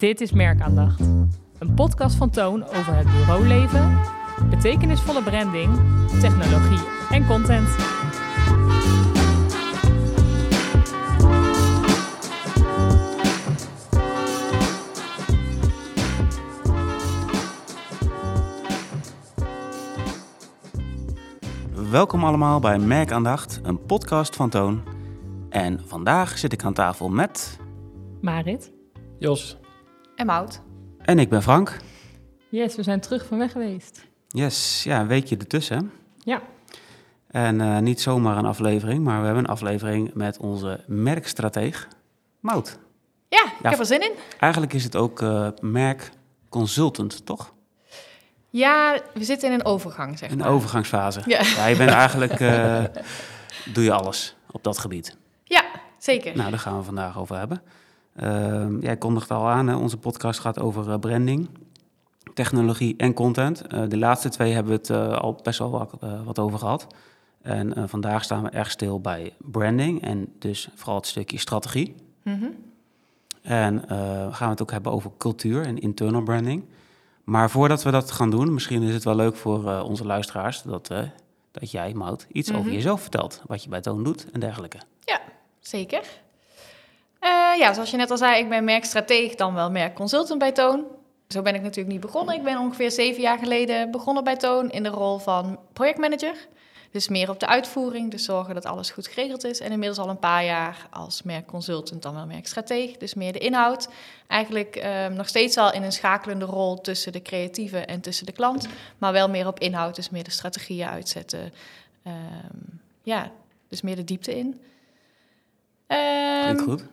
Dit is Merkaandacht. Een podcast van Toon over het bureauleven, betekenisvolle branding, technologie en content. Welkom allemaal bij Merkaandacht, een podcast van Toon. En vandaag zit ik aan tafel met... Marit? Jos. En Mout. En ik ben Frank. Yes, we zijn terug van weg geweest. Yes, ja, een weekje ertussen. Ja. En uh, niet zomaar een aflevering, maar we hebben een aflevering met onze merkstrateeg, Mout. Ja, ik ja, heb er zin in. Eigenlijk is het ook uh, merkconsultant, toch? Ja, we zitten in een overgang, zeg maar. Een overgangsfase. Ja. ja je bent eigenlijk, uh, doe je alles op dat gebied. Ja, zeker. Nou, daar gaan we vandaag over hebben. Uh, jij kondigt al aan, hè? onze podcast gaat over uh, branding, technologie en content. Uh, de laatste twee hebben we het al best wel wat, wat over gehad. En vandaag staan we erg stil bij branding en dus vooral het stukje strategie. Mm -hmm. En gaan we het ook hebben over cultuur en internal branding. Maar voordat we dat gaan doen, misschien is het wel leuk voor onze luisteraars dat, dat jij, Mout, iets mm -hmm. over jezelf vertelt. Wat je bij Toon doet en dergelijke. Ja, zeker. Uh, ja, zoals je net al zei, ik ben merkstrateeg, dan wel merkconsultant bij Toon. Zo ben ik natuurlijk niet begonnen. Ik ben ongeveer zeven jaar geleden begonnen bij Toon in de rol van projectmanager. Dus meer op de uitvoering, dus zorgen dat alles goed geregeld is. En inmiddels al een paar jaar als merkconsultant, dan wel merkstrateeg. Dus meer de inhoud. Eigenlijk uh, nog steeds al in een schakelende rol tussen de creatieve en tussen de klant. Maar wel meer op inhoud, dus meer de strategieën uitzetten. Uh, ja, dus meer de diepte in. Klinkt goed.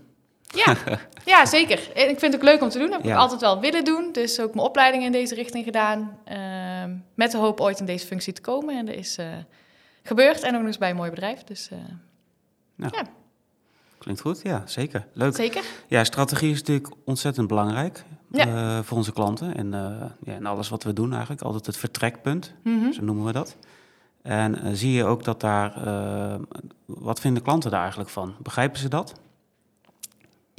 Ja, ja, zeker. Ik vind het ook leuk om te doen. Dat heb ik altijd wel willen doen. Dus ook mijn opleiding in deze richting gedaan. Uh, met de hoop ooit in deze functie te komen. En dat is uh, gebeurd. En ook nog eens bij een mooi bedrijf. Dus uh, ja. ja. Klinkt goed, ja, zeker. Leuk. Zeker. Ja, strategie is natuurlijk ontzettend belangrijk ja. Eh, voor onze klanten. En, ja, en alles wat we doen eigenlijk. Altijd het vertrekpunt, mm -hmm. zo noemen we dat. En zie je ook dat daar... wat vinden klanten daar eigenlijk van? Begrijpen ze dat?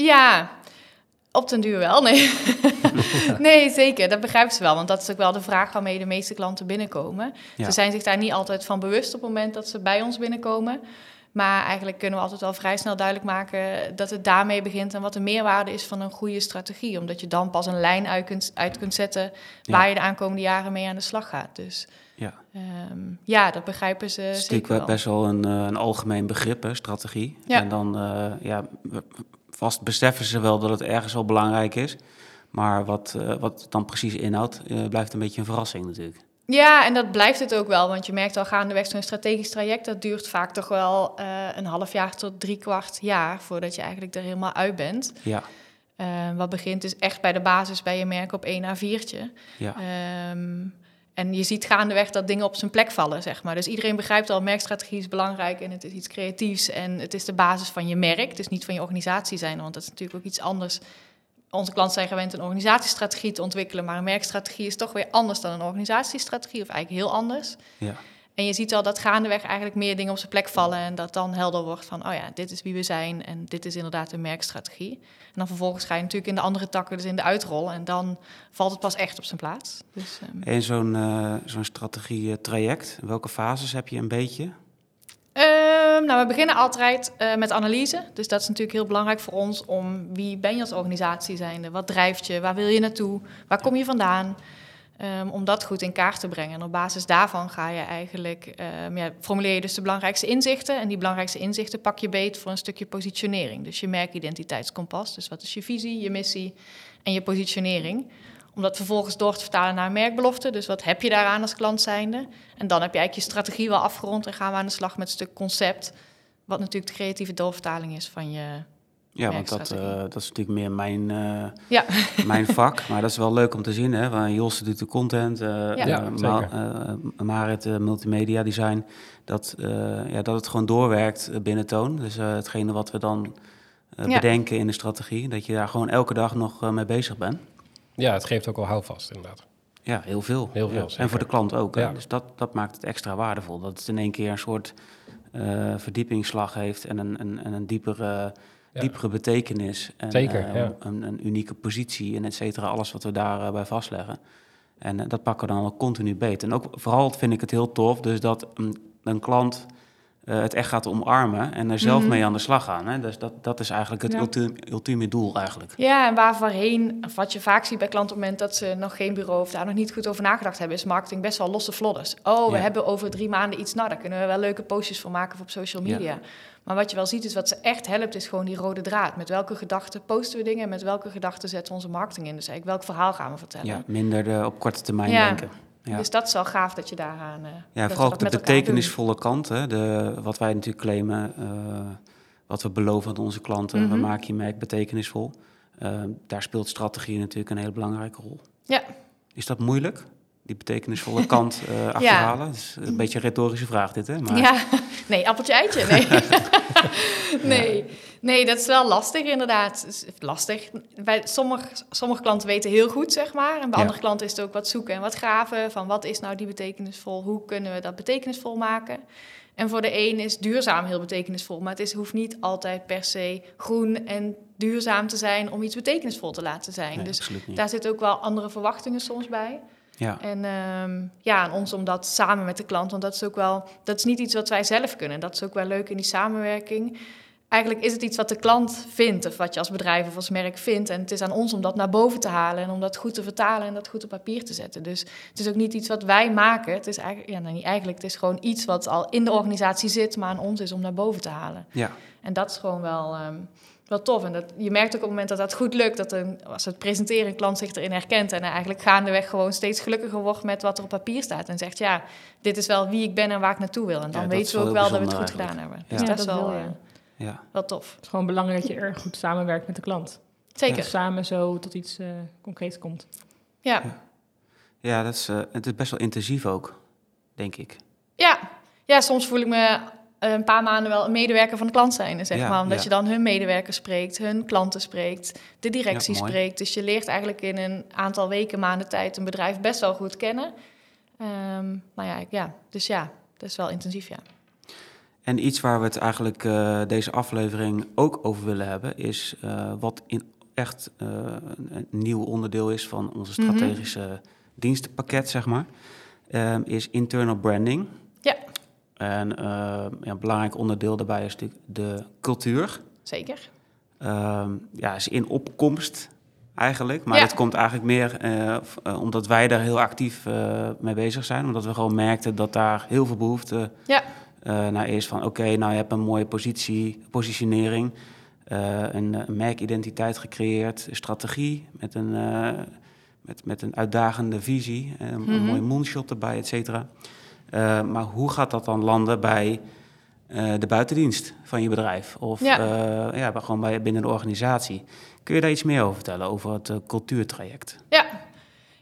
Ja, op den duur wel, nee. nee, zeker, dat begrijpen ze wel. Want dat is ook wel de vraag waarmee de meeste klanten binnenkomen. Ja. Ze zijn zich daar niet altijd van bewust op het moment dat ze bij ons binnenkomen. Maar eigenlijk kunnen we altijd wel vrij snel duidelijk maken dat het daarmee begint en wat de meerwaarde is van een goede strategie. Omdat je dan pas een lijn uit kunt, uit kunt zetten waar ja. je de aankomende jaren mee aan de slag gaat. Dus ja, um, ja dat begrijpen ze. Het is natuurlijk best wel een, een algemeen begrip, hè, strategie. Ja. En dan, uh, ja, vast beseffen ze wel dat het ergens wel belangrijk is. Maar wat, uh, wat het dan precies inhoudt, uh, blijft een beetje een verrassing natuurlijk. Ja, en dat blijft het ook wel. Want je merkt al gaandeweg zo'n strategisch traject... dat duurt vaak toch wel uh, een half jaar tot drie kwart jaar... voordat je eigenlijk er helemaal uit bent. Ja. wat begint dus echt bij de basis bij je merk op 1 A4'tje. Ja. Um, en je ziet gaandeweg dat dingen op zijn plek vallen, zeg maar. Dus iedereen begrijpt al, merkstrategie is belangrijk en het is iets creatiefs en het is de basis van je merk, dus niet van je organisatie zijn, want dat is natuurlijk ook iets anders. Onze klanten zijn gewend een organisatiestrategie te ontwikkelen, maar een merkstrategie is toch weer anders dan een organisatiestrategie, of eigenlijk heel anders. Ja. En je ziet al dat gaandeweg eigenlijk meer dingen op zijn plek vallen en dat dan helder wordt van, oh ja, dit is wie we zijn en dit is inderdaad een merkstrategie. En dan vervolgens ga je natuurlijk in de andere takken, dus in de uitrol en dan valt het pas echt op zijn plaats. Dus, um... En zo'n uh, zo'n strategie-traject, welke fases heb je een beetje? Um, nou, we beginnen altijd uh, met analyse. Dus dat is natuurlijk heel belangrijk voor ons om wie ben je als organisatie zijnde? Wat drijft je? Waar wil je naartoe? Waar kom je vandaan? Um, om dat goed in kaart te brengen. En op basis daarvan ga je eigenlijk, ja, formuleer je dus de belangrijkste inzichten. En die belangrijkste inzichten pak je beet voor een stukje positionering. Dus je merkidentiteitskompas. Dus wat is je visie, je missie en je positionering. Om dat vervolgens door te vertalen naar merkbelofte. Dus wat heb je daaraan als klant zijnde? En dan heb je eigenlijk je strategie wel afgerond en gaan we aan de slag met een stuk concept. Wat natuurlijk de creatieve doorvertaling is van je, ja, want dat, uh, dat is natuurlijk meer mijn, uh, ja. mijn vak. Maar dat is wel leuk om te zien. Hè? Want Jos doet de content, uh, ja. ja Ma Marit multimedia design. Dat, ja, dat het gewoon doorwerkt binnen Toon. Dus hetgene wat we dan bedenken in de strategie. Dat je daar gewoon elke dag nog mee bezig bent. Ja, het geeft ook al houvast inderdaad. Ja, heel veel. Heel veel en voor de klant ook. Dus dat, dat maakt het extra waardevol. Dat het in één keer een soort verdiepingsslag heeft en een, een, en een diepere Ja. diepere betekenis. En, Zeker, eh, ja. een, een unieke positie en et cetera. Alles wat we daarbij bij vastleggen. En eh, dat pakken we dan ook continu beet. En ook vooral vind ik het heel tof, dus dat een, een klant eh, het echt gaat omarmen en er zelf Mhm. mee aan de slag gaan. Hè? Dus dat, dat is eigenlijk het Ja. ultieme, ultieme doel eigenlijk. Ja, en waar voorheen, of wat je vaak ziet bij klanten op het moment dat ze nog geen bureau of daar nog niet goed over nagedacht hebben, is marketing best wel losse vlodders. Oh, we Ja. hebben over drie maanden iets, nou, daar kunnen we wel leuke postjes voor maken op social Ja. media. Maar wat je wel ziet is wat ze echt helpt, is gewoon die rode draad. Met welke gedachten posten we dingen en met welke gedachten zetten we onze marketing in. Dus eigenlijk welk verhaal gaan we vertellen. Ja, minder de, op korte termijn denken. Ja. Dus dat is wel gaaf dat je daaraan. eh, Ja, we vooral de betekenisvolle kant. Hè? De, wat wij natuurlijk claimen, eh, wat we beloven aan onze klanten. We Mhm. maken je merk betekenisvol. Eh, daar speelt strategie natuurlijk een hele belangrijke rol. Ja. Is dat moeilijk? Die betekenisvolle kant eh achterhalen? Een beetje een retorische vraag dit, hè? Maar, Ja, nee, appeltje eitje. Nee. nee. nee, dat is wel lastig inderdaad. Lastig. Bij sommige, sommige klanten weten heel goed, zeg maar. En bij Ja. andere klanten is het ook wat zoeken en wat graven. Van wat is nou die betekenisvol? Hoe kunnen we dat betekenisvol maken? En voor de een is duurzaam heel betekenisvol. Maar het is, hoeft niet altijd per se groen en duurzaam te zijn... om iets betekenisvol te laten zijn. Nee, dus daar zitten ook wel andere verwachtingen soms bij. Ja, En ehm, ja, aan ons om dat samen met de klant, want dat is ook wel, dat is niet iets wat wij zelf kunnen. Dat is ook wel leuk in die samenwerking. Eigenlijk is het iets wat de klant vindt, of wat je als bedrijf of als merk vindt. En het is aan ons om dat naar boven te halen en om dat goed te vertalen en dat goed op papier te zetten. Dus het is ook niet iets wat wij maken. Het is eigenlijk, ja, nou niet eigenlijk, het is gewoon iets wat al in de organisatie zit, maar aan ons is om naar boven te halen. ja. En dat is gewoon wel, ehm, wel tof. En dat, je merkt ook op het moment dat dat goed lukt, dat een, als het presenteren, een klant zich erin herkent en eigenlijk gaandeweg gewoon steeds gelukkiger wordt met wat er op papier staat. En zegt, ja, dit is wel wie ik ben en waar ik naartoe wil. En dan Ja, is weten we ook wel wel dat we het goed gedaan hebben. Ja. Dus Ja, dat is wel, je. eh, ja. wel tof. Het is gewoon belangrijk dat je erg goed samenwerkt met de klant. Zeker. Dat samen zo tot iets eh, concreets komt. Ja. Ja. Dat is, eh, het is best wel intensief ook, denk ik. Ja. ja, soms voel ik me een paar maanden wel een medewerker van de klant zijn. Zeg Ja, maar, omdat ja. je dan hun medewerkers spreekt, hun klanten spreekt, de directie Ja, spreekt. Dus je leert eigenlijk in een aantal weken, maanden tijd een bedrijf best wel goed kennen. Ehm nou ja, ja, dus ja, dat is wel intensief, ja. En iets waar we het eigenlijk eh, deze aflevering ook over willen hebben, is eh, wat in echt eh, een, een nieuw onderdeel is van onze Mhm. strategische dienstenpakket, zeg maar, ehm, is internal branding. En eh, ja, een belangrijk onderdeel daarbij is natuurlijk de cultuur. Zeker. Ehm, ja, is in opkomst eigenlijk. Maar Ja. dat komt eigenlijk meer eh, eh, omdat wij daar heel actief mee bezig zijn. Omdat we gewoon merkten dat daar heel veel behoefte Ja. eh, naar is. Van oké, nou je hebt een mooie positie, positionering. een, een merkidentiteit gecreëerd, een strategie met een, met, met een uitdagende visie. Een Mhm. mooie moonshot erbij, et cetera. Eh, maar hoe gaat dat dan landen bij eh, de buitendienst van je bedrijf? Of Ja. bij- gewoon bij, binnen de organisatie. Kun je daar iets meer over vertellen, over het eh, cultuurtraject? Ja.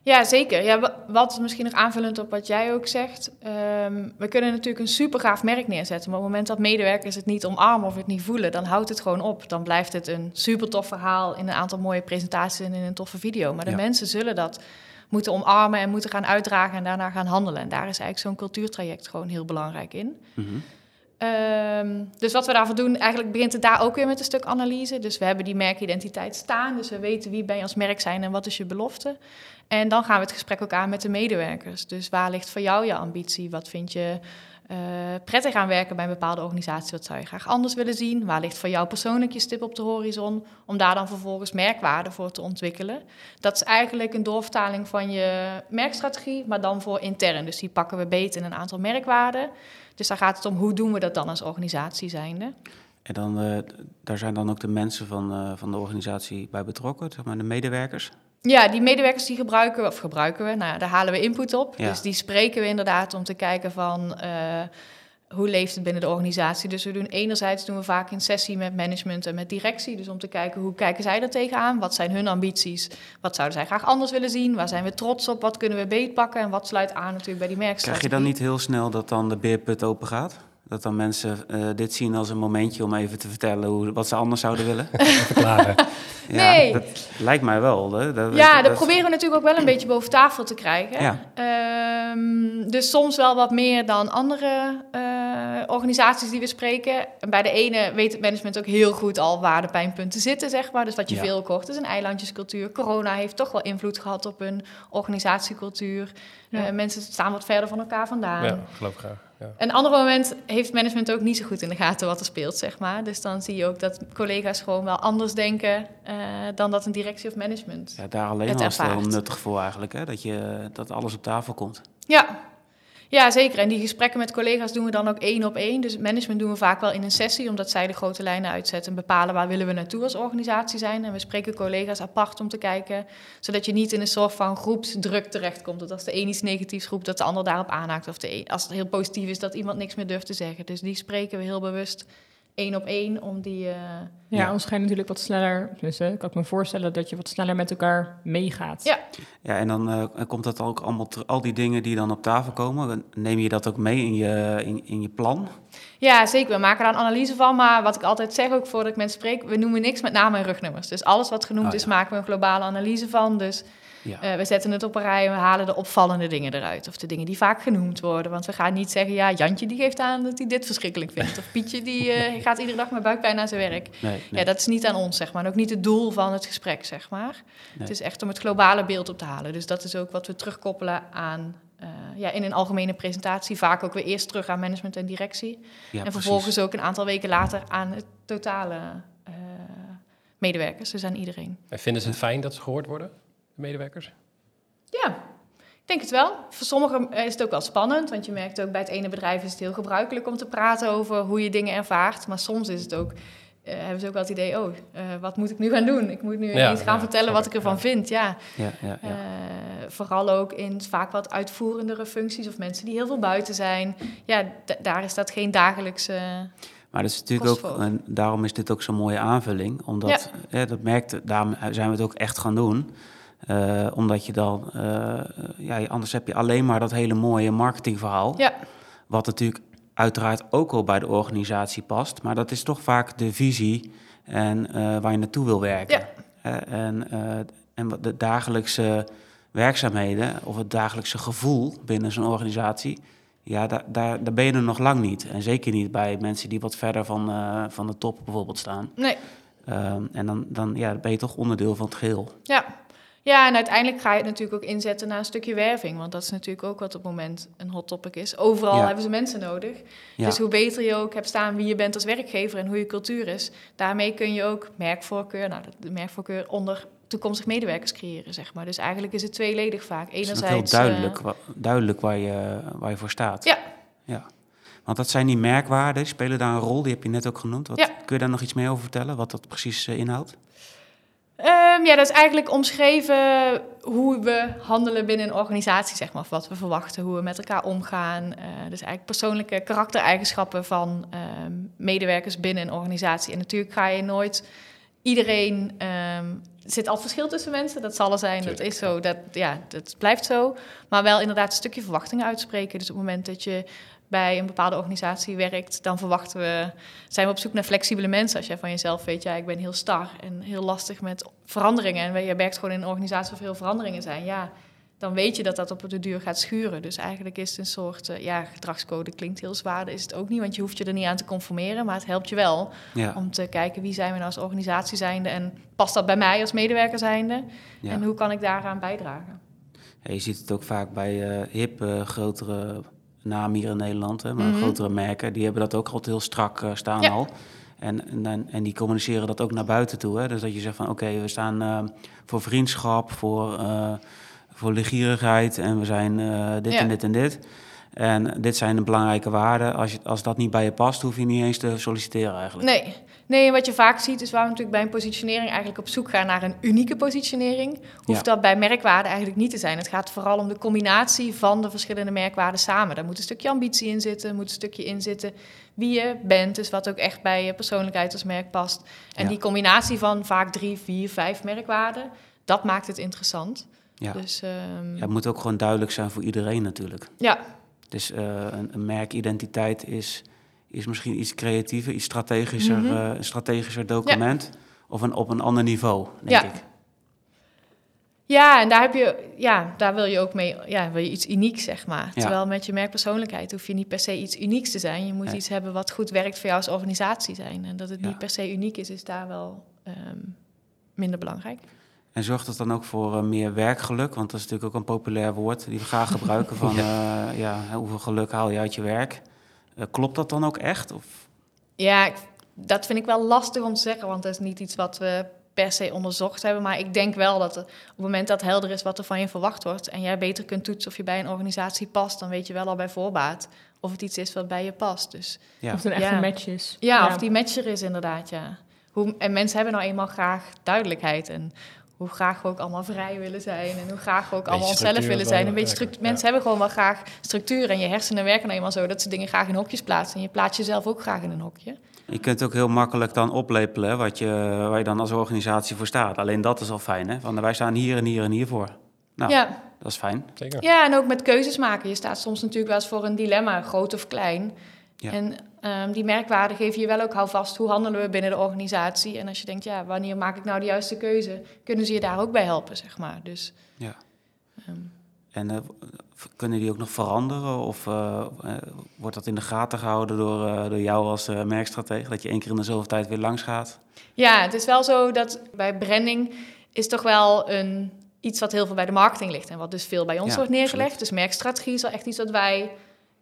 Ja, zeker. Ja, wa- wat misschien nog aanvullend op wat jij ook zegt. ehm, we kunnen natuurlijk een super gaaf merk neerzetten. Maar op het moment dat medewerkers het niet omarmen of het niet voelen, dan houdt het gewoon op. Dan blijft het een super tof verhaal in een aantal mooie presentaties en in een toffe video. Maar de Ja. mensen zullen dat moeten omarmen en moeten gaan uitdragen en daarna gaan handelen. En daar is eigenlijk zo'n cultuurtraject gewoon heel belangrijk in. Mhm. Ehm, dus wat we daarvoor doen, eigenlijk begint het daar ook weer met een stuk analyse. Dus we hebben die merkidentiteit staan, dus we weten wie ben je als merk zijn en wat is je belofte. En dan gaan we het gesprek ook aan met de medewerkers. Dus waar ligt voor jou je ambitie? Wat vind je eh, prettig aan werken bij een bepaalde organisatie? Wat zou je graag anders willen zien? Waar ligt voor jou persoonlijk je stip op de horizon? Om daar dan vervolgens merkwaarde voor te ontwikkelen. Dat is eigenlijk een doorvertaling van je merkstrategie, maar dan voor intern. Dus die pakken we beet in een aantal merkwaarden. Dus daar gaat het om hoe doen we dat dan als organisatie zijnde. En dan, eh, daar zijn dan ook de mensen van, eh, van de organisatie bij betrokken, zeg maar de medewerkers. Ja, die medewerkers die gebruiken we, of gebruiken we, nou ja, daar halen we input op. Ja. Dus die spreken we inderdaad om te kijken van eh, hoe leeft het binnen de organisatie. Dus we doen enerzijds doen we vaak een sessie met management en met directie. Dus om te kijken hoe kijken zij er tegenaan, wat zijn hun ambities, wat zouden zij graag anders willen zien, waar zijn we trots op, wat kunnen we beetpakken en wat sluit aan natuurlijk bij die Krijg merkstrategie. je dan niet heel snel dat dan de beerput open gaat? Dat dan mensen eh, dit zien als een momentje om even te vertellen hoe, wat ze anders zouden willen? Ja, Nee. dat- Lijkt mij wel. Hè? Dat, Ja, dat proberen we natuurlijk ook wel een beetje boven tafel te krijgen. Ja. Ehm, dus soms wel wat meer dan andere eh, organisaties die we spreken. En bij de ene weet het management ook heel goed al waar de pijnpunten zitten, zeg maar. Dus wat je Ja. veel kocht is een eilandjescultuur. Corona heeft toch wel invloed gehad op hun organisatiecultuur. Ja. Eh, mensen staan wat verder van elkaar vandaan. Ja, geloof ik graag. Ja. Een ander moment heeft management ook niet zo goed in de gaten wat er speelt, zeg maar. Dus dan zie je ook dat collega's gewoon wel anders denken eh, dan dat een directie of management. Ja, daar alleen al is het wel ervaart. nuttig voor eigenlijk, hè? Dat, je, dat alles op tafel komt. Ja. Ja, zeker. En die gesprekken met collega's doen we dan ook één op één. Dus management doen we vaak wel in een sessie, omdat zij de grote lijnen uitzetten en bepalen waar willen we naartoe als organisatie zijn. En we spreken collega's apart om te kijken, zodat je niet in een soort van groepsdruk terechtkomt. Dat als de een iets negatiefs roept, dat de ander daarop aanhaakt. Of de als het heel positief is, dat iemand niks meer durft te zeggen. Dus die spreken we heel bewust één op één om die... eh, Ja, Ja. ons schijnt natuurlijk wat sneller. Dus kan ik me voorstellen dat je wat sneller met elkaar meegaat. Ja. Ja, en dan eh, komt dat ook allemaal, ter- al die dingen die dan op tafel komen, neem je dat ook mee in je, in, in je plan? Ja, zeker. We maken daar een analyse van. Maar wat ik altijd zeg, ook voordat ik mensen spreek, we noemen niks met namen en rugnummers. Dus alles wat genoemd Oh, is, maken we een globale analyse van. Dus Ja. eh, we zetten het op een rij en we halen de opvallende dingen eruit. Of de dingen die vaak genoemd worden. Want we gaan niet zeggen, ja, Jantje die geeft aan dat hij dit verschrikkelijk vindt. Of Pietje die eh, gaat iedere dag met buikpijn naar zijn werk. nee, nee. Ja, dat is niet aan ons, zeg maar. En ook niet het doel van het gesprek, zeg maar. Nee. Het is echt om het globale beeld op te halen. Dus dat is ook wat we terugkoppelen aan... eh, ja, in een algemene presentatie vaak ook weer eerst terug aan management en directie. Ja, en precies. vervolgens ook een aantal weken later aan het totale eh, medewerkers, dus aan iedereen. En vinden ze het fijn dat ze gehoord worden, de medewerkers? Ja, ik denk het wel. Voor sommigen is het ook wel spannend, want je merkt ook bij het ene bedrijf is het heel gebruikelijk om te praten over hoe je dingen ervaart. Maar soms is het ook, eh, hebben ze ook wel het idee, oh, eh, wat moet ik nu gaan doen? Ik moet nu Ja, iets gaan ja, vertellen wat ik, ervan ja. vind. Ja, Ja, ja, ja. Eh, vooral ook in vaak wat uitvoerendere functies of mensen die heel veel buiten zijn. Ja, daar is dat geen dagelijkse... Maar dat is natuurlijk ook, en daarom is dit ook zo'n mooie aanvulling. Omdat, hè, dat merkte, daarom zijn we het ook echt gaan doen. Eh, omdat je dan, eh, ja, anders heb je alleen maar dat hele mooie marketingverhaal. Ja. Wat natuurlijk uiteraard ook al bij de organisatie past. Maar dat is toch vaak de visie en eh, waar je naartoe wil werken. Ja. En, en wat de dagelijkse werkzaamheden of het dagelijkse gevoel binnen zo'n organisatie. Ja, daar, daar, daar ben je er nog lang niet. En zeker niet bij mensen die wat verder van, van de top bijvoorbeeld staan. Nee, Ehm, en dan, dan ja, ben je toch onderdeel van het geheel. Ja. Ja, en uiteindelijk ga je het natuurlijk ook inzetten naar een stukje werving. Want dat is natuurlijk ook wat op het moment een hot topic is. Overal Ja. hebben ze mensen nodig. Ja, Dus hoe beter je ook hebt staan wie je bent als werkgever en hoe je cultuur is, daarmee kun je ook merkvoorkeur, nou, de merkvoorkeur onder toekomstig medewerkers creëren, zeg maar. Dus eigenlijk is het tweeledig vaak. het is nog Enerzijds. heel eh, duidelijk, duidelijk waar, je, waar je voor staat. Ja. ja. Want dat zijn die merkwaarden, die spelen daar een rol, die heb je net ook genoemd. Wat, Ja. Kun je daar nog iets meer over vertellen, wat dat precies eh, inhoudt? Ehm, ja, dat is eigenlijk omschreven hoe we handelen binnen een organisatie, zeg maar. Of wat we verwachten, hoe we met elkaar omgaan. Eh, dus eigenlijk persoonlijke karaktereigenschappen van ehm, medewerkers binnen een organisatie. En natuurlijk ga je nooit iedereen... ehm, er zit al verschil tussen mensen, dat zal er zijn, dat is zo, dat, ja, dat blijft zo. Maar wel inderdaad een stukje verwachtingen uitspreken. Dus op het moment dat je bij een bepaalde organisatie werkt, dan verwachten we, zijn we op zoek naar flexibele mensen. Als jij van jezelf weet, ja, ik ben heel star en heel lastig met veranderingen. En je werkt gewoon in een organisatie waar veel veranderingen zijn. Ja, dan weet je dat dat op de duur gaat schuren. Dus eigenlijk is het een soort, eh, ja, gedragscode klinkt heel zwaar, is het ook niet, want je hoeft je er niet aan te conformeren. Maar het helpt je wel Ja, om te kijken wie zijn we nou als organisatie zijnde en past dat bij mij als medewerker zijnde? ja. En hoe kan ik daaraan bijdragen? Ja, je ziet het ook vaak bij eh hip, eh, grotere namen hier in Nederland, hè, maar Mhm. grotere merken, die hebben dat ook altijd heel strak eh, staan Ja. al. En, en, en die communiceren dat ook naar buiten toe. Hè? Dus dat je zegt van oké, we staan eh, voor vriendschap, voor, eh voor legierigheid en we zijn dit Ja. en dit en dit. En dit zijn de belangrijke waarden. Als, je, als dat niet bij je past, hoef je niet eens te solliciteren eigenlijk. Nee. Nee, wat je vaak ziet is waar we natuurlijk bij een positionering eigenlijk op zoek gaan naar een unieke positionering. Hoeft Ja. dat bij merkwaarden eigenlijk niet te zijn. Het gaat vooral om de combinatie van de verschillende merkwaarden samen. Daar moet een stukje ambitie in zitten, moet een stukje in zitten wie je bent, dus wat ook echt bij je persoonlijkheid als merk past. En Ja. die combinatie van vaak drie, vier, vijf merkwaarden, dat maakt het interessant. Ja. Dus ehm, Ja, het moet ook gewoon duidelijk zijn voor iedereen natuurlijk. ja, Dus eh, een, een merkidentiteit is, is misschien iets creatiever, iets strategischer, Mhm. eh, een strategischer document. Of een, op een ander niveau, denk Ja. ik. Ja, en daar heb je, ja, daar wil je ook mee, ja, wil je iets unieks, zeg maar. Ja. Terwijl met je merkpersoonlijkheid hoef je niet per se iets unieks te zijn. Je moet Nee. iets hebben wat goed werkt voor jou als organisatie zijn. En dat het Ja. niet per se uniek is, is daar wel ehm, minder belangrijk. En zorgt het dan ook voor eh, meer werkgeluk? Want dat is natuurlijk ook een populair woord die we graag gebruiken. Van ja. ja, hoeveel geluk haal je uit je werk? Eh, klopt dat dan ook echt? Of? Ja, dat vind ik wel lastig om te zeggen, want dat is niet iets wat we per se onderzocht hebben. Maar ik denk wel dat op het moment dat helder is wat er van je verwacht wordt en jij beter kunt toetsen of je bij een organisatie past, dan weet je wel al bij voorbaat of het iets is wat bij je past. Dus Ja. Of het een echte Ja. match is. ja, of die match er is inderdaad, ja. Hoe, en mensen hebben nou eenmaal graag duidelijkheid en hoe graag we ook allemaal vrij willen zijn en hoe graag we ook allemaal onszelf willen zijn. Een beetje structuur. ja. Mensen hebben gewoon wel graag structuur en je hersenen werken nou eenmaal zo dat ze dingen graag in hokjes plaatsen. En je plaatst jezelf ook graag in een hokje. Je kunt ook heel makkelijk dan oplepelen wat je, waar je dan als organisatie voor staat. Alleen dat is al fijn, hè? Van, wij staan hier en hier en hier voor. Nou, Ja. dat is fijn. Zeker. Ja, en ook met keuzes maken. Je staat soms natuurlijk wel eens voor een dilemma, groot of klein. Ja. En ehm, die merkwaarden geven je wel ook houvast. Hoe handelen we binnen de organisatie? En als je denkt, ja, wanneer maak ik nou de juiste keuze? Kunnen ze je daar ook bij helpen, zeg maar. Dus, Ja. ehm, En eh, kunnen die ook nog veranderen? Of eh, eh, wordt dat in de gaten gehouden door, door jou als merkstratege? Dat je één keer in de zoveel tijd weer langs gaat? ja, het is wel zo dat bij branding is toch wel een, iets wat heel veel bij de marketing ligt. En wat dus veel bij ons Ja, wordt neergelegd. absoluut. Dus merkstrategie is wel echt iets wat wij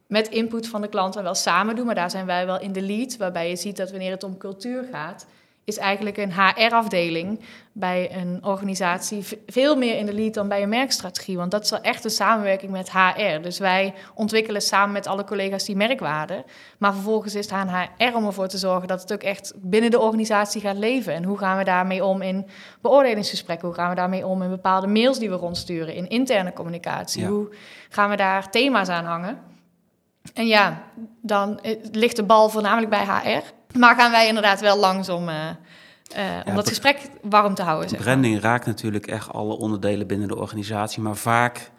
met input van de klanten wel samen doen. Maar daar zijn wij wel in de lead. Waarbij je ziet dat wanneer het om cultuur gaat, is eigenlijk een HR-afdeling bij een organisatie veel meer in de lead dan bij een merkstrategie. Want dat is wel echt een samenwerking met HR. Dus wij ontwikkelen samen met alle collega's die merkwaarden. Maar vervolgens is het aan HR om ervoor te zorgen dat het ook echt binnen de organisatie gaat leven. En hoe gaan we daarmee om in beoordelingsgesprekken? Hoe gaan we daarmee om in bepaalde mails die we rondsturen, in interne communicatie? Ja. Hoe gaan we daar thema's aan hangen? En ja, dan eh, ligt de bal voornamelijk bij HR. Maar gaan wij inderdaad wel langs om, eh, eh, om Ja, dat gesprek warm te houden. Zeg maar. Branding raakt natuurlijk echt alle onderdelen binnen de organisatie. Maar vaak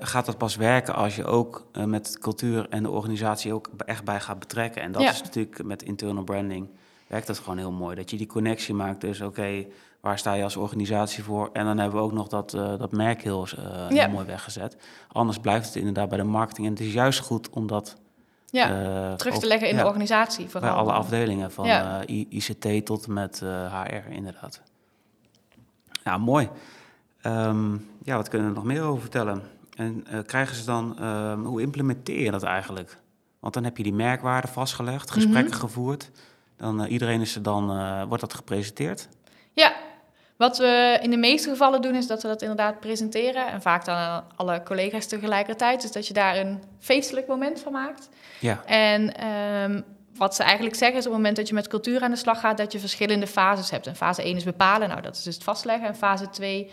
gaat dat pas werken als je ook met cultuur en de organisatie ook echt bij gaat betrekken. En dat Ja. is natuurlijk met internal branding werkt dat gewoon heel mooi. Dat je die connectie maakt. Dus oké, waar sta je als organisatie voor? En dan hebben we ook nog dat, eh, dat merk heel, eh, Ja. heel mooi weggezet. Anders blijft het inderdaad bij de marketing. En het is juist goed om dat Ja, eh, terug te leggen in ja, de organisatie. bij Vooral. alle afdelingen, van Ja. ICT tot met eh, HR, inderdaad. Ja, mooi. Ehm, ja, wat kunnen we er nog meer over vertellen? En krijgen ze dan, ehm, hoe implementeer je dat eigenlijk? Want dan heb je die merkwaarden vastgelegd, gesprekken Mhm. gevoerd. Dan uh, iedereen is er dan, uh, wordt dat gepresenteerd? Ja, wat we in de meeste gevallen doen is dat we dat inderdaad presenteren. En vaak dan aan alle collega's tegelijkertijd. Dus dat je daar een feestelijk moment van maakt. Ja. En um, wat ze eigenlijk zeggen is op het moment dat je met cultuur aan de slag gaat, dat je verschillende fases hebt. En fase 1 is bepalen, nou dat is dus het vastleggen. En fase 2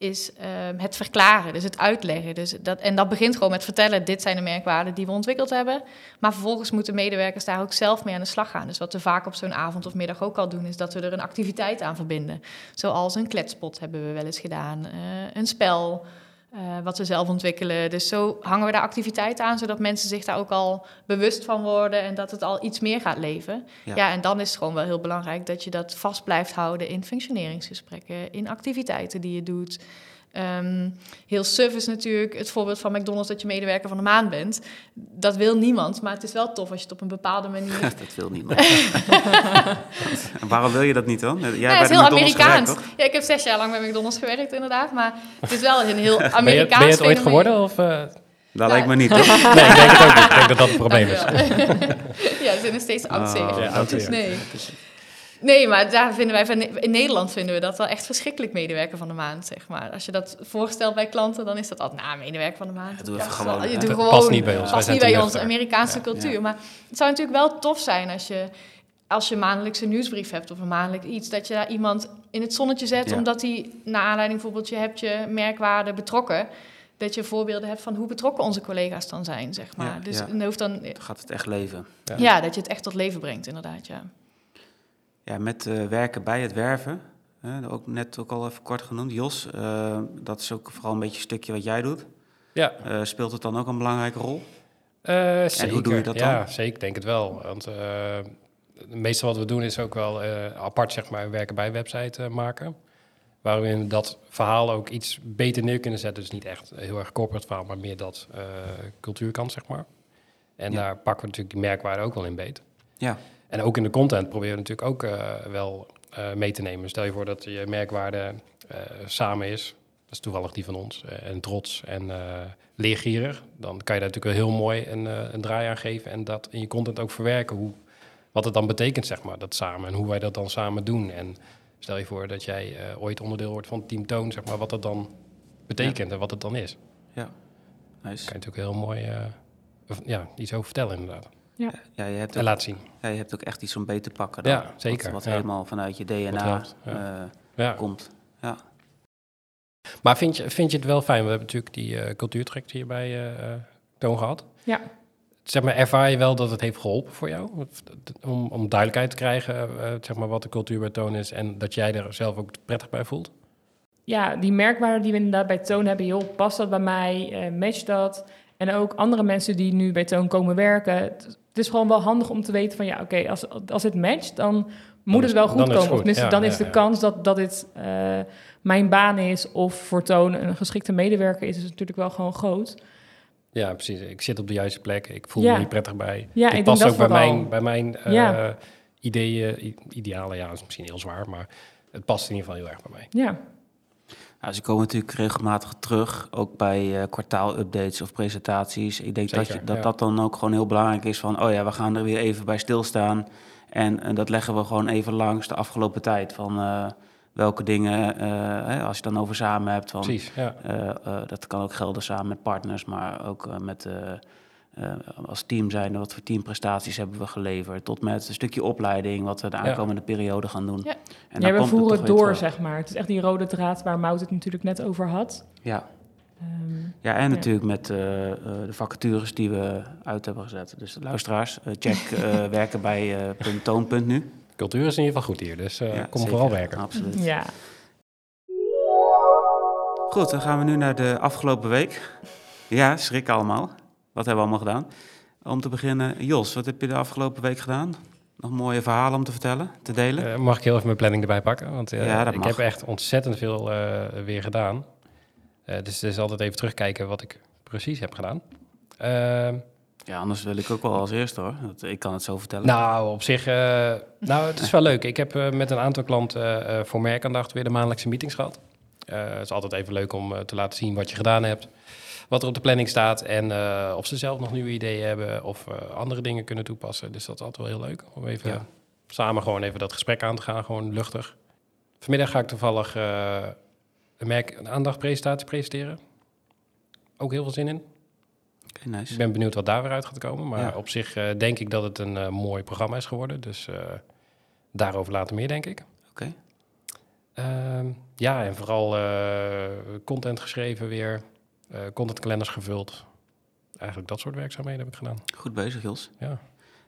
is um, het verklaren, dus het uitleggen. Dus dat, en dat begint gewoon met vertellen, dit zijn de merkwaarden die we ontwikkeld hebben. Maar vervolgens moeten medewerkers daar ook zelf mee aan de slag gaan. Dus wat we vaak op zo'n avond of middag ook al doen, is dat we er een activiteit aan verbinden. Zoals een kletspot hebben we wel eens gedaan, uh, een spel... Uh, wat we zelf ontwikkelen. Dus zo hangen we daar activiteiten aan, zodat mensen zich daar ook al bewust van worden en dat het al iets meer gaat leven. Ja. ja, en dan is het gewoon wel heel belangrijk dat je dat vast blijft houden in functioneringsgesprekken, in activiteiten die je doet. Um, heel suf is natuurlijk het voorbeeld van McDonald's dat je medewerker van de maand bent. Dat wil niemand, maar het is wel tof als je het op een bepaalde manier. dat wil niemand. Waarom wil je dat niet dan? Jij ja, het is heel Amerikaans. Gewerkt, ja, ik heb zes jaar lang bij McDonald's gewerkt, inderdaad. Maar het is wel een heel Amerikaans. Ben je, ben je het ooit geworden? Of, uh... Dat ja. lijkt me niet, toch? nee, ik denk het ook niet. Ik denk dat dat het probleem is. ja, ze zijn nog steeds oud Oh, ja, oud dus nee. Nee, maar daar vinden wij van, in Nederland vinden we dat wel echt verschrikkelijk medewerker van de maand, zeg maar. Als je dat voorstelt bij klanten, dan is dat altijd, nou, medewerker van de maand. Ja, doe even gewoon. Je doet gewoon. past niet bij ons. Past Wij niet zijn bij ons. Amerikaanse Ja. cultuur. Ja. Maar het zou natuurlijk wel tof zijn als je, als je maandelijks een nieuwsbrief hebt of een maandelijk iets, dat je daar iemand in het zonnetje zet, Ja. omdat hij, naar aanleiding bijvoorbeeld, je hebt je merkwaarde betrokken, dat je voorbeelden hebt van hoe betrokken onze collega's dan zijn, zeg maar. Ja, dus ja. dan hoeft dan, Dan gaat het echt leven. Ja. ja, dat je het echt tot leven brengt, inderdaad, ja. Ja, met uh, werken bij het werven, uh, ook net ook al even kort genoemd. Jos, uh, dat is ook vooral een beetje een stukje wat jij doet. Ja. Uh, speelt het dan ook een belangrijke rol? zeker. En hoe doe je dat dan? Ja, zeker, denk het wel. Want meeste wat we doen is ook wel apart, zeg maar, werken bij website maken. waarin we dat verhaal ook iets beter neer kunnen zetten. Dus niet echt heel erg corporate verhaal, maar meer dat eh, cultuurkant, zeg maar. En Ja. daar pakken we natuurlijk die merkwaarde ook wel in beet. Ja, En ook in de content proberen we natuurlijk ook eh, wel eh, mee te nemen. Stel je voor dat je merkwaarde eh, samen is. Dat is toevallig die van ons. en trots en leergierig. Dan kan je daar natuurlijk wel heel mooi een, een draai aan geven. En dat in je content ook verwerken. Hoe, wat het dan betekent, zeg maar, dat samen. En hoe wij dat dan samen doen. En stel je voor dat jij ooit onderdeel wordt van Team Toon. Zeg maar, wat dat dan betekent en wat het dan is. ja. Daar Nice. kan je natuurlijk heel mooi ja, iets over vertellen, inderdaad. Ja, je hebt En ook, laten zien. ja, je hebt ook echt iets om beter te pakken. Dan, Ja, zeker, Wat, wat ja. helemaal vanuit je DNA ja. eh, Ja. komt. Ja. Maar vind je, vind je het wel fijn? We hebben natuurlijk die eh cultuurtraject hier bij eh, eh, Toon gehad. Ja. Zeg maar, ervaar je wel dat het heeft geholpen voor jou? Om, om duidelijkheid te krijgen, eh, zeg maar, wat de cultuur bij Toon is... en dat jij er zelf ook prettig bij voelt? ja, die merkwaarde die we inderdaad bij Toon hebben, joh, past dat bij mij? Eh matcht dat? En ook andere mensen die nu bij Toon komen werken. Het, het is gewoon wel handig om te weten van, ja, oké, als, als het matcht, dan moet het wel goed komen. goed, Of ja, dan ja, is de ja. kans dat, dat dit eh, mijn baan is of voor Toon een geschikte medewerker is, is natuurlijk wel gewoon groot. Ja, precies. Ik zit op de juiste plek. Ik voel me hier prettig bij. Ja, Dit ik past ook bij mijn, bij mijn eh, ideeën, idealen. Ja, dat is misschien heel zwaar, maar het past in ieder geval heel erg bij mij. Ja, Nou, ze komen natuurlijk regelmatig terug, ook bij eh, kwartaalupdates of presentaties. Ik denk dat je, dat, ja. dat dan ook gewoon heel belangrijk is van, oh ja, we gaan er weer even bij stilstaan. En, en dat leggen we gewoon even langs de afgelopen tijd. Van eh, welke dingen, eh, hè, als je het dan over samen hebt, van, Precies, ja. eh, eh, dat kan ook gelden samen met partners, maar ook eh, met eh, als team zijn. Wat voor teamprestaties hebben we geleverd? Tot met een stukje opleiding, wat we de Ja. aankomende periode gaan doen. Ja. En ja we komt voeren het door, zeg maar. Het is echt die rode draad waar Mout het natuurlijk net over had. Ja. Ehm, Ja, en Ja. natuurlijk met eh, eh, de vacatures die we uit hebben gezet. Dus luisteraars, check eh, werken bij eh, .toon.nu. Cultuur is in ieder geval goed hier, dus eh, Ja, kom zeker. vooral werken. Absoluut. ja. Goed, dan gaan we nu naar de afgelopen week. Ja, schrik allemaal. Wat hebben we allemaal gedaan? Om te beginnen, Jos, wat heb je de afgelopen week gedaan? Nog mooie verhalen om te vertellen, te delen? Eh, mag ik heel even mijn planning erbij pakken? Want Ja, dat ik mag. heb echt ontzettend veel eh, weer gedaan. Dus het is altijd even terugkijken wat ik precies heb gedaan. Ehm, Ja, anders wil ik ook wel als eerste hoor. Dat- Ik kan het zo vertellen. nou, op zich... nou, het is wel leuk. Ik heb met een aantal klanten voor merkaandacht weer de maandelijkse meetings gehad. Eh, het is altijd even leuk om te laten zien wat je gedaan hebt. Wat er op de planning staat. En eh, of ze zelf nog nieuwe ideeën hebben. Of eh, andere dingen kunnen toepassen. Dus dat is altijd wel heel leuk. Om even Ja. samen gewoon even dat gesprek aan te gaan. Gewoon luchtig. Vanmiddag ga ik toevallig eh, een, merk, een aandachtpresentatie presenteren. Ook heel veel zin in. Nice. Ik ben benieuwd wat daar weer uit gaat komen. Maar Ja. op zich denk ik dat het een mooi programma is geworden. Dus eh, daarover later meer, denk ik. Oké. Ehm, ja, en vooral content geschreven weer. Eh contentkalenders gevuld. Eigenlijk dat soort werkzaamheden heb ik gedaan. Goed bezig, Jos. Ja.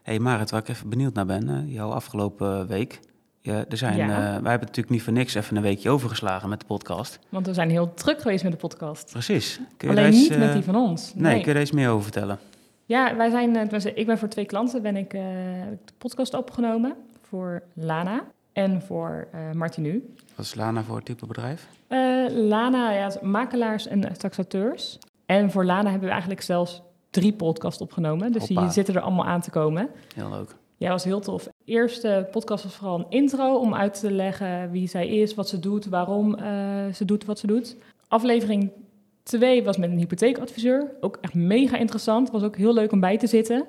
hey Marit, waar ik even benieuwd naar ben, eh, jouw afgelopen week. Ja, er zijn, Ja. eh, wij hebben natuurlijk niet voor niks even een weekje overgeslagen met de podcast. Want we zijn heel druk geweest met de podcast. Precies. Kun je Alleen eens, niet met die van ons. Nee, kun je er eens meer over vertellen? Ja, wij zijn, ik ben voor twee klanten ben ik, eh, heb ik de podcast opgenomen. Voor Lana en voor eh Martinu. Wat is Lana voor type bedrijf? Eh, Lana, ja, is makelaars en taxateurs. En voor Lana hebben we eigenlijk zelfs drie podcasts opgenomen. Dus Hoppa. die zitten er allemaal aan te komen. Heel leuk. Ja, was heel tof. Eerste podcast was vooral een intro om uit te leggen wie zij is, wat ze doet, waarom eh, ze doet wat ze doet. Aflevering 2 was met een hypotheekadviseur. Ook echt mega interessant. Was ook heel leuk om bij te zitten.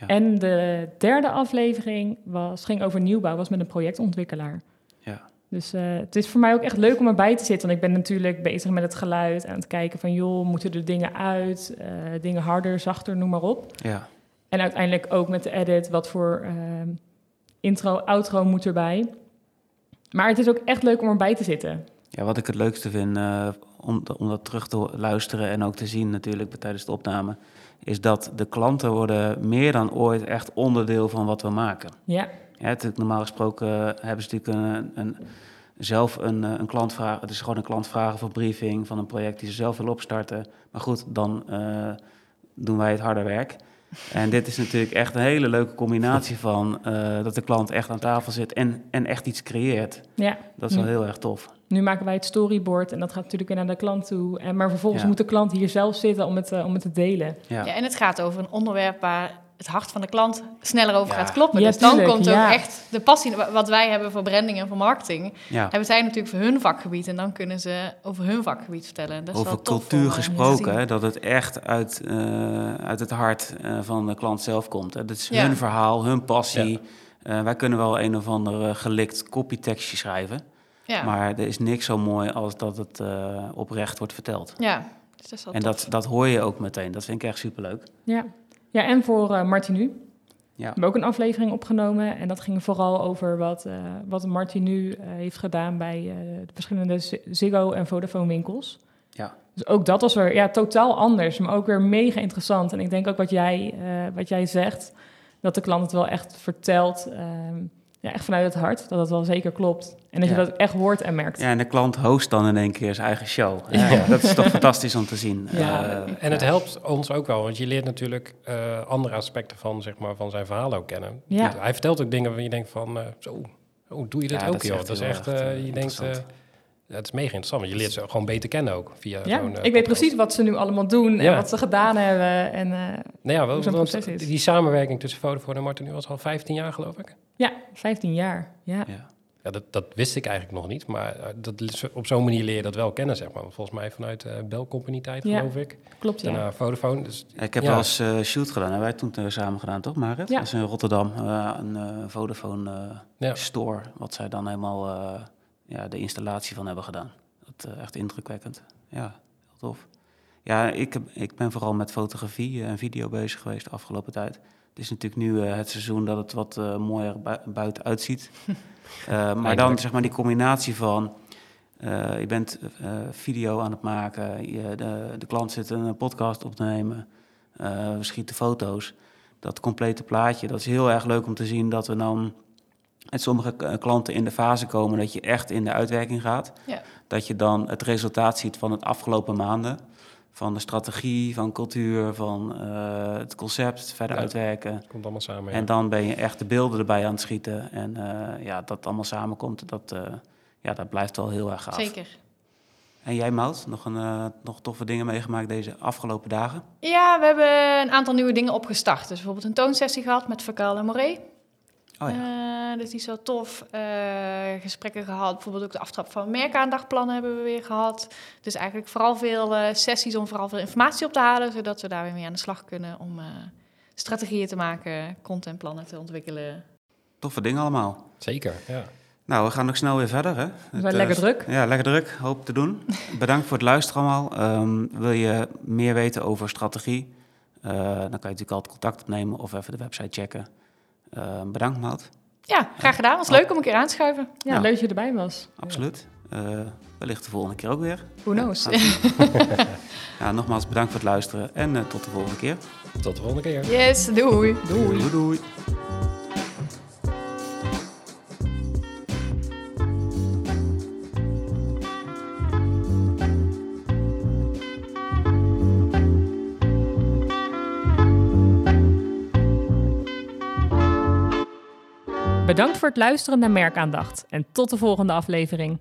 Ja. En de derde aflevering was, ging over nieuwbouw, was met een projectontwikkelaar. Ja. Dus eh, het is voor mij ook echt leuk om erbij te zitten. Want ik ben natuurlijk bezig met het geluid. Aan het kijken van, joh, moeten er dingen uit? eh, dingen harder, zachter, noem maar op. Ja, En uiteindelijk ook met de edit, wat voor ehm, intro, outro moet erbij. Maar het is ook echt leuk om erbij te zitten. ja wat ik het leukste vind eh, om, om dat terug te luisteren en ook te zien natuurlijk tijdens de opname, is dat de klanten worden meer dan ooit echt onderdeel van wat we maken. Ja, Ja, natuurlijk, normaal gesproken eh, hebben ze natuurlijk een, een, zelf een, eh, een klantvraag. Het is gewoon een klantvraag of briefing van een project die ze zelf willen opstarten. Maar goed, dan eh, doen wij het harde werk. En dit is natuurlijk echt een hele leuke combinatie van eh, dat de klant echt aan tafel zit en, en echt iets creëert. Ja, Dat is wel heel erg tof. nu maken wij het storyboard en dat gaat natuurlijk weer naar de klant toe. En, maar vervolgens Ja. moet de klant hier zelf zitten om het, eh, om het te delen. Ja. Ja, en het gaat over een onderwerp waar het hart van de klant sneller over Ja. gaat kloppen. Ja, dus dan tuurlijk, komt ja. ook echt de passie, wa- wat wij hebben voor branding en voor marketing, ja. hebben zij natuurlijk voor hun vakgebied. En dan kunnen ze over hun vakgebied vertellen. Dat is Over wel tof cultuur om, eh, gesproken, hè, dat het echt uit, eh, uit het hart eh, van de klant zelf komt. Hè. Dat is Ja. hun verhaal, hun passie. Eh, wij kunnen wel een of ander gelikt copytekstje schrijven. Ja, Maar er is niks zo mooi als dat het eh, oprecht wordt verteld. ja. Dus dat is wel En tof. dat, dat hoor je ook meteen. Dat vind ik echt superleuk. Ja, ja en voor eh Martinu. Ja. We hebben ook een aflevering opgenomen en dat ging vooral over wat, eh wat Martinu eh, heeft gedaan bij de verschillende Ziggo en Vodafone winkels. Ja. Dus ook dat was weer ja, totaal anders, maar ook weer mega interessant. En ik denk ook wat jij, wat jij zegt, dat de klant het wel echt vertelt, ehm, ja, echt vanuit het hart, dat het wel zeker klopt. En dat Ja. je dat echt hoort en merkt. Ja, en de klant host dan in één keer zijn eigen show. Ja. Ja, dat is toch fantastisch om te zien. Ja. Eh, En het ja. helpt ons ook wel, want je leert natuurlijk eh, andere aspecten van, zeg maar, van zijn verhaal ook kennen. Ja. Hij vertelt ook dingen waarvan je denkt van, eh, zo, hoe doe je dit Ja, ook, dat joh? Dat is echt, je denkt, eh, het is mega interessant, want je leert ze gewoon beter kennen ook via Ja, zo'n... eh, ik weet podcast. precies wat ze nu allemaal doen en Ja. wat ze gedaan hebben. En, eh, Nou ja, wel, hoe zo'n want die samenwerking tussen Vodafone en Martin nu was al 15 jaar, geloof ik. ja, 15 jaar. Ja. Ja. Ja, dat, dat wist ik eigenlijk nog niet, maar eh, dat, op zo'n manier leer je dat wel kennen, zeg maar. Volgens mij vanuit eh Bell Company tijd, Ja. geloof ik. Klopt, ja. Daarna Vodafone. Dus Ja, Ik heb Ja. wel eens eh, shoot gedaan. Hebben wij toen samen gedaan, toch, Marit? Ja. Dat is in Rotterdam, eh, een eh, Vodafone eh, Ja. store. Wat zij dan helemaal eh, ja, de installatie van hebben gedaan. Dat eh, echt indrukwekkend. Ja, heel tof. Ja, ik, heb, ik ben vooral met fotografie en video bezig geweest de afgelopen tijd. Het is natuurlijk nu eh, het seizoen dat het wat eh, mooier bui- buiten uitziet. Eh, maar dan zeg maar die combinatie van... eh, je bent eh, video aan het maken, je, de, de klant zit een podcast op te nemen, eh, we schieten foto's. Dat complete plaatje, dat is heel erg leuk om te zien dat we dan met sommige k- klanten in de fase komen dat je echt in de uitwerking gaat. Ja. Dat je dan het resultaat ziet van het afgelopen maanden. Van de strategie, van cultuur, van eh, het concept, verder Ja. uitwerken. komt allemaal samen. ja. En dan ben je echt de beelden erbij aan het schieten. En eh, ja, dat allemaal samenkomt, dat, eh, ja, dat blijft wel heel erg gaaf. Zeker. En jij, Mout, nog, een, eh, nog toffe dingen meegemaakt deze afgelopen dagen? Ja, we hebben een aantal nieuwe dingen opgestart. Dus bijvoorbeeld een toonsessie gehad met Verkaal en Moré. Oh ja. Eh, dus die is wel tof. Eh, gesprekken gehad. Bijvoorbeeld ook de aftrap van merkaandachtplannen hebben we weer gehad. Dus eigenlijk vooral veel eh, sessies om vooral veel informatie op te halen. Zodat we daar weer mee aan de slag kunnen om eh, strategieën te maken, contentplannen te ontwikkelen. Toffe dingen allemaal. Zeker, ja. Nou, we gaan nog snel weer verder. Hè? We Het, zijn lekker druk. Ja, lekker druk. Hoop te doen. Bedankt voor het luisteren allemaal. Ehm, wil je meer weten over strategie? Eh, dan kan je natuurlijk altijd contact opnemen of even de website checken. Ehm, bedankt, Mout. Ja, graag gedaan. Was leuk om een keer aan te schuiven. Ja, Ja. leuk dat je erbij was. Absoluut. Eh, wellicht de volgende keer ook weer. Who knows? Ja, nogmaals bedankt voor het luisteren en eh, tot de volgende keer. Tot de volgende keer. Yes, doei. doei. doei. Bedankt voor het luisteren naar Merkaandacht en tot de volgende aflevering.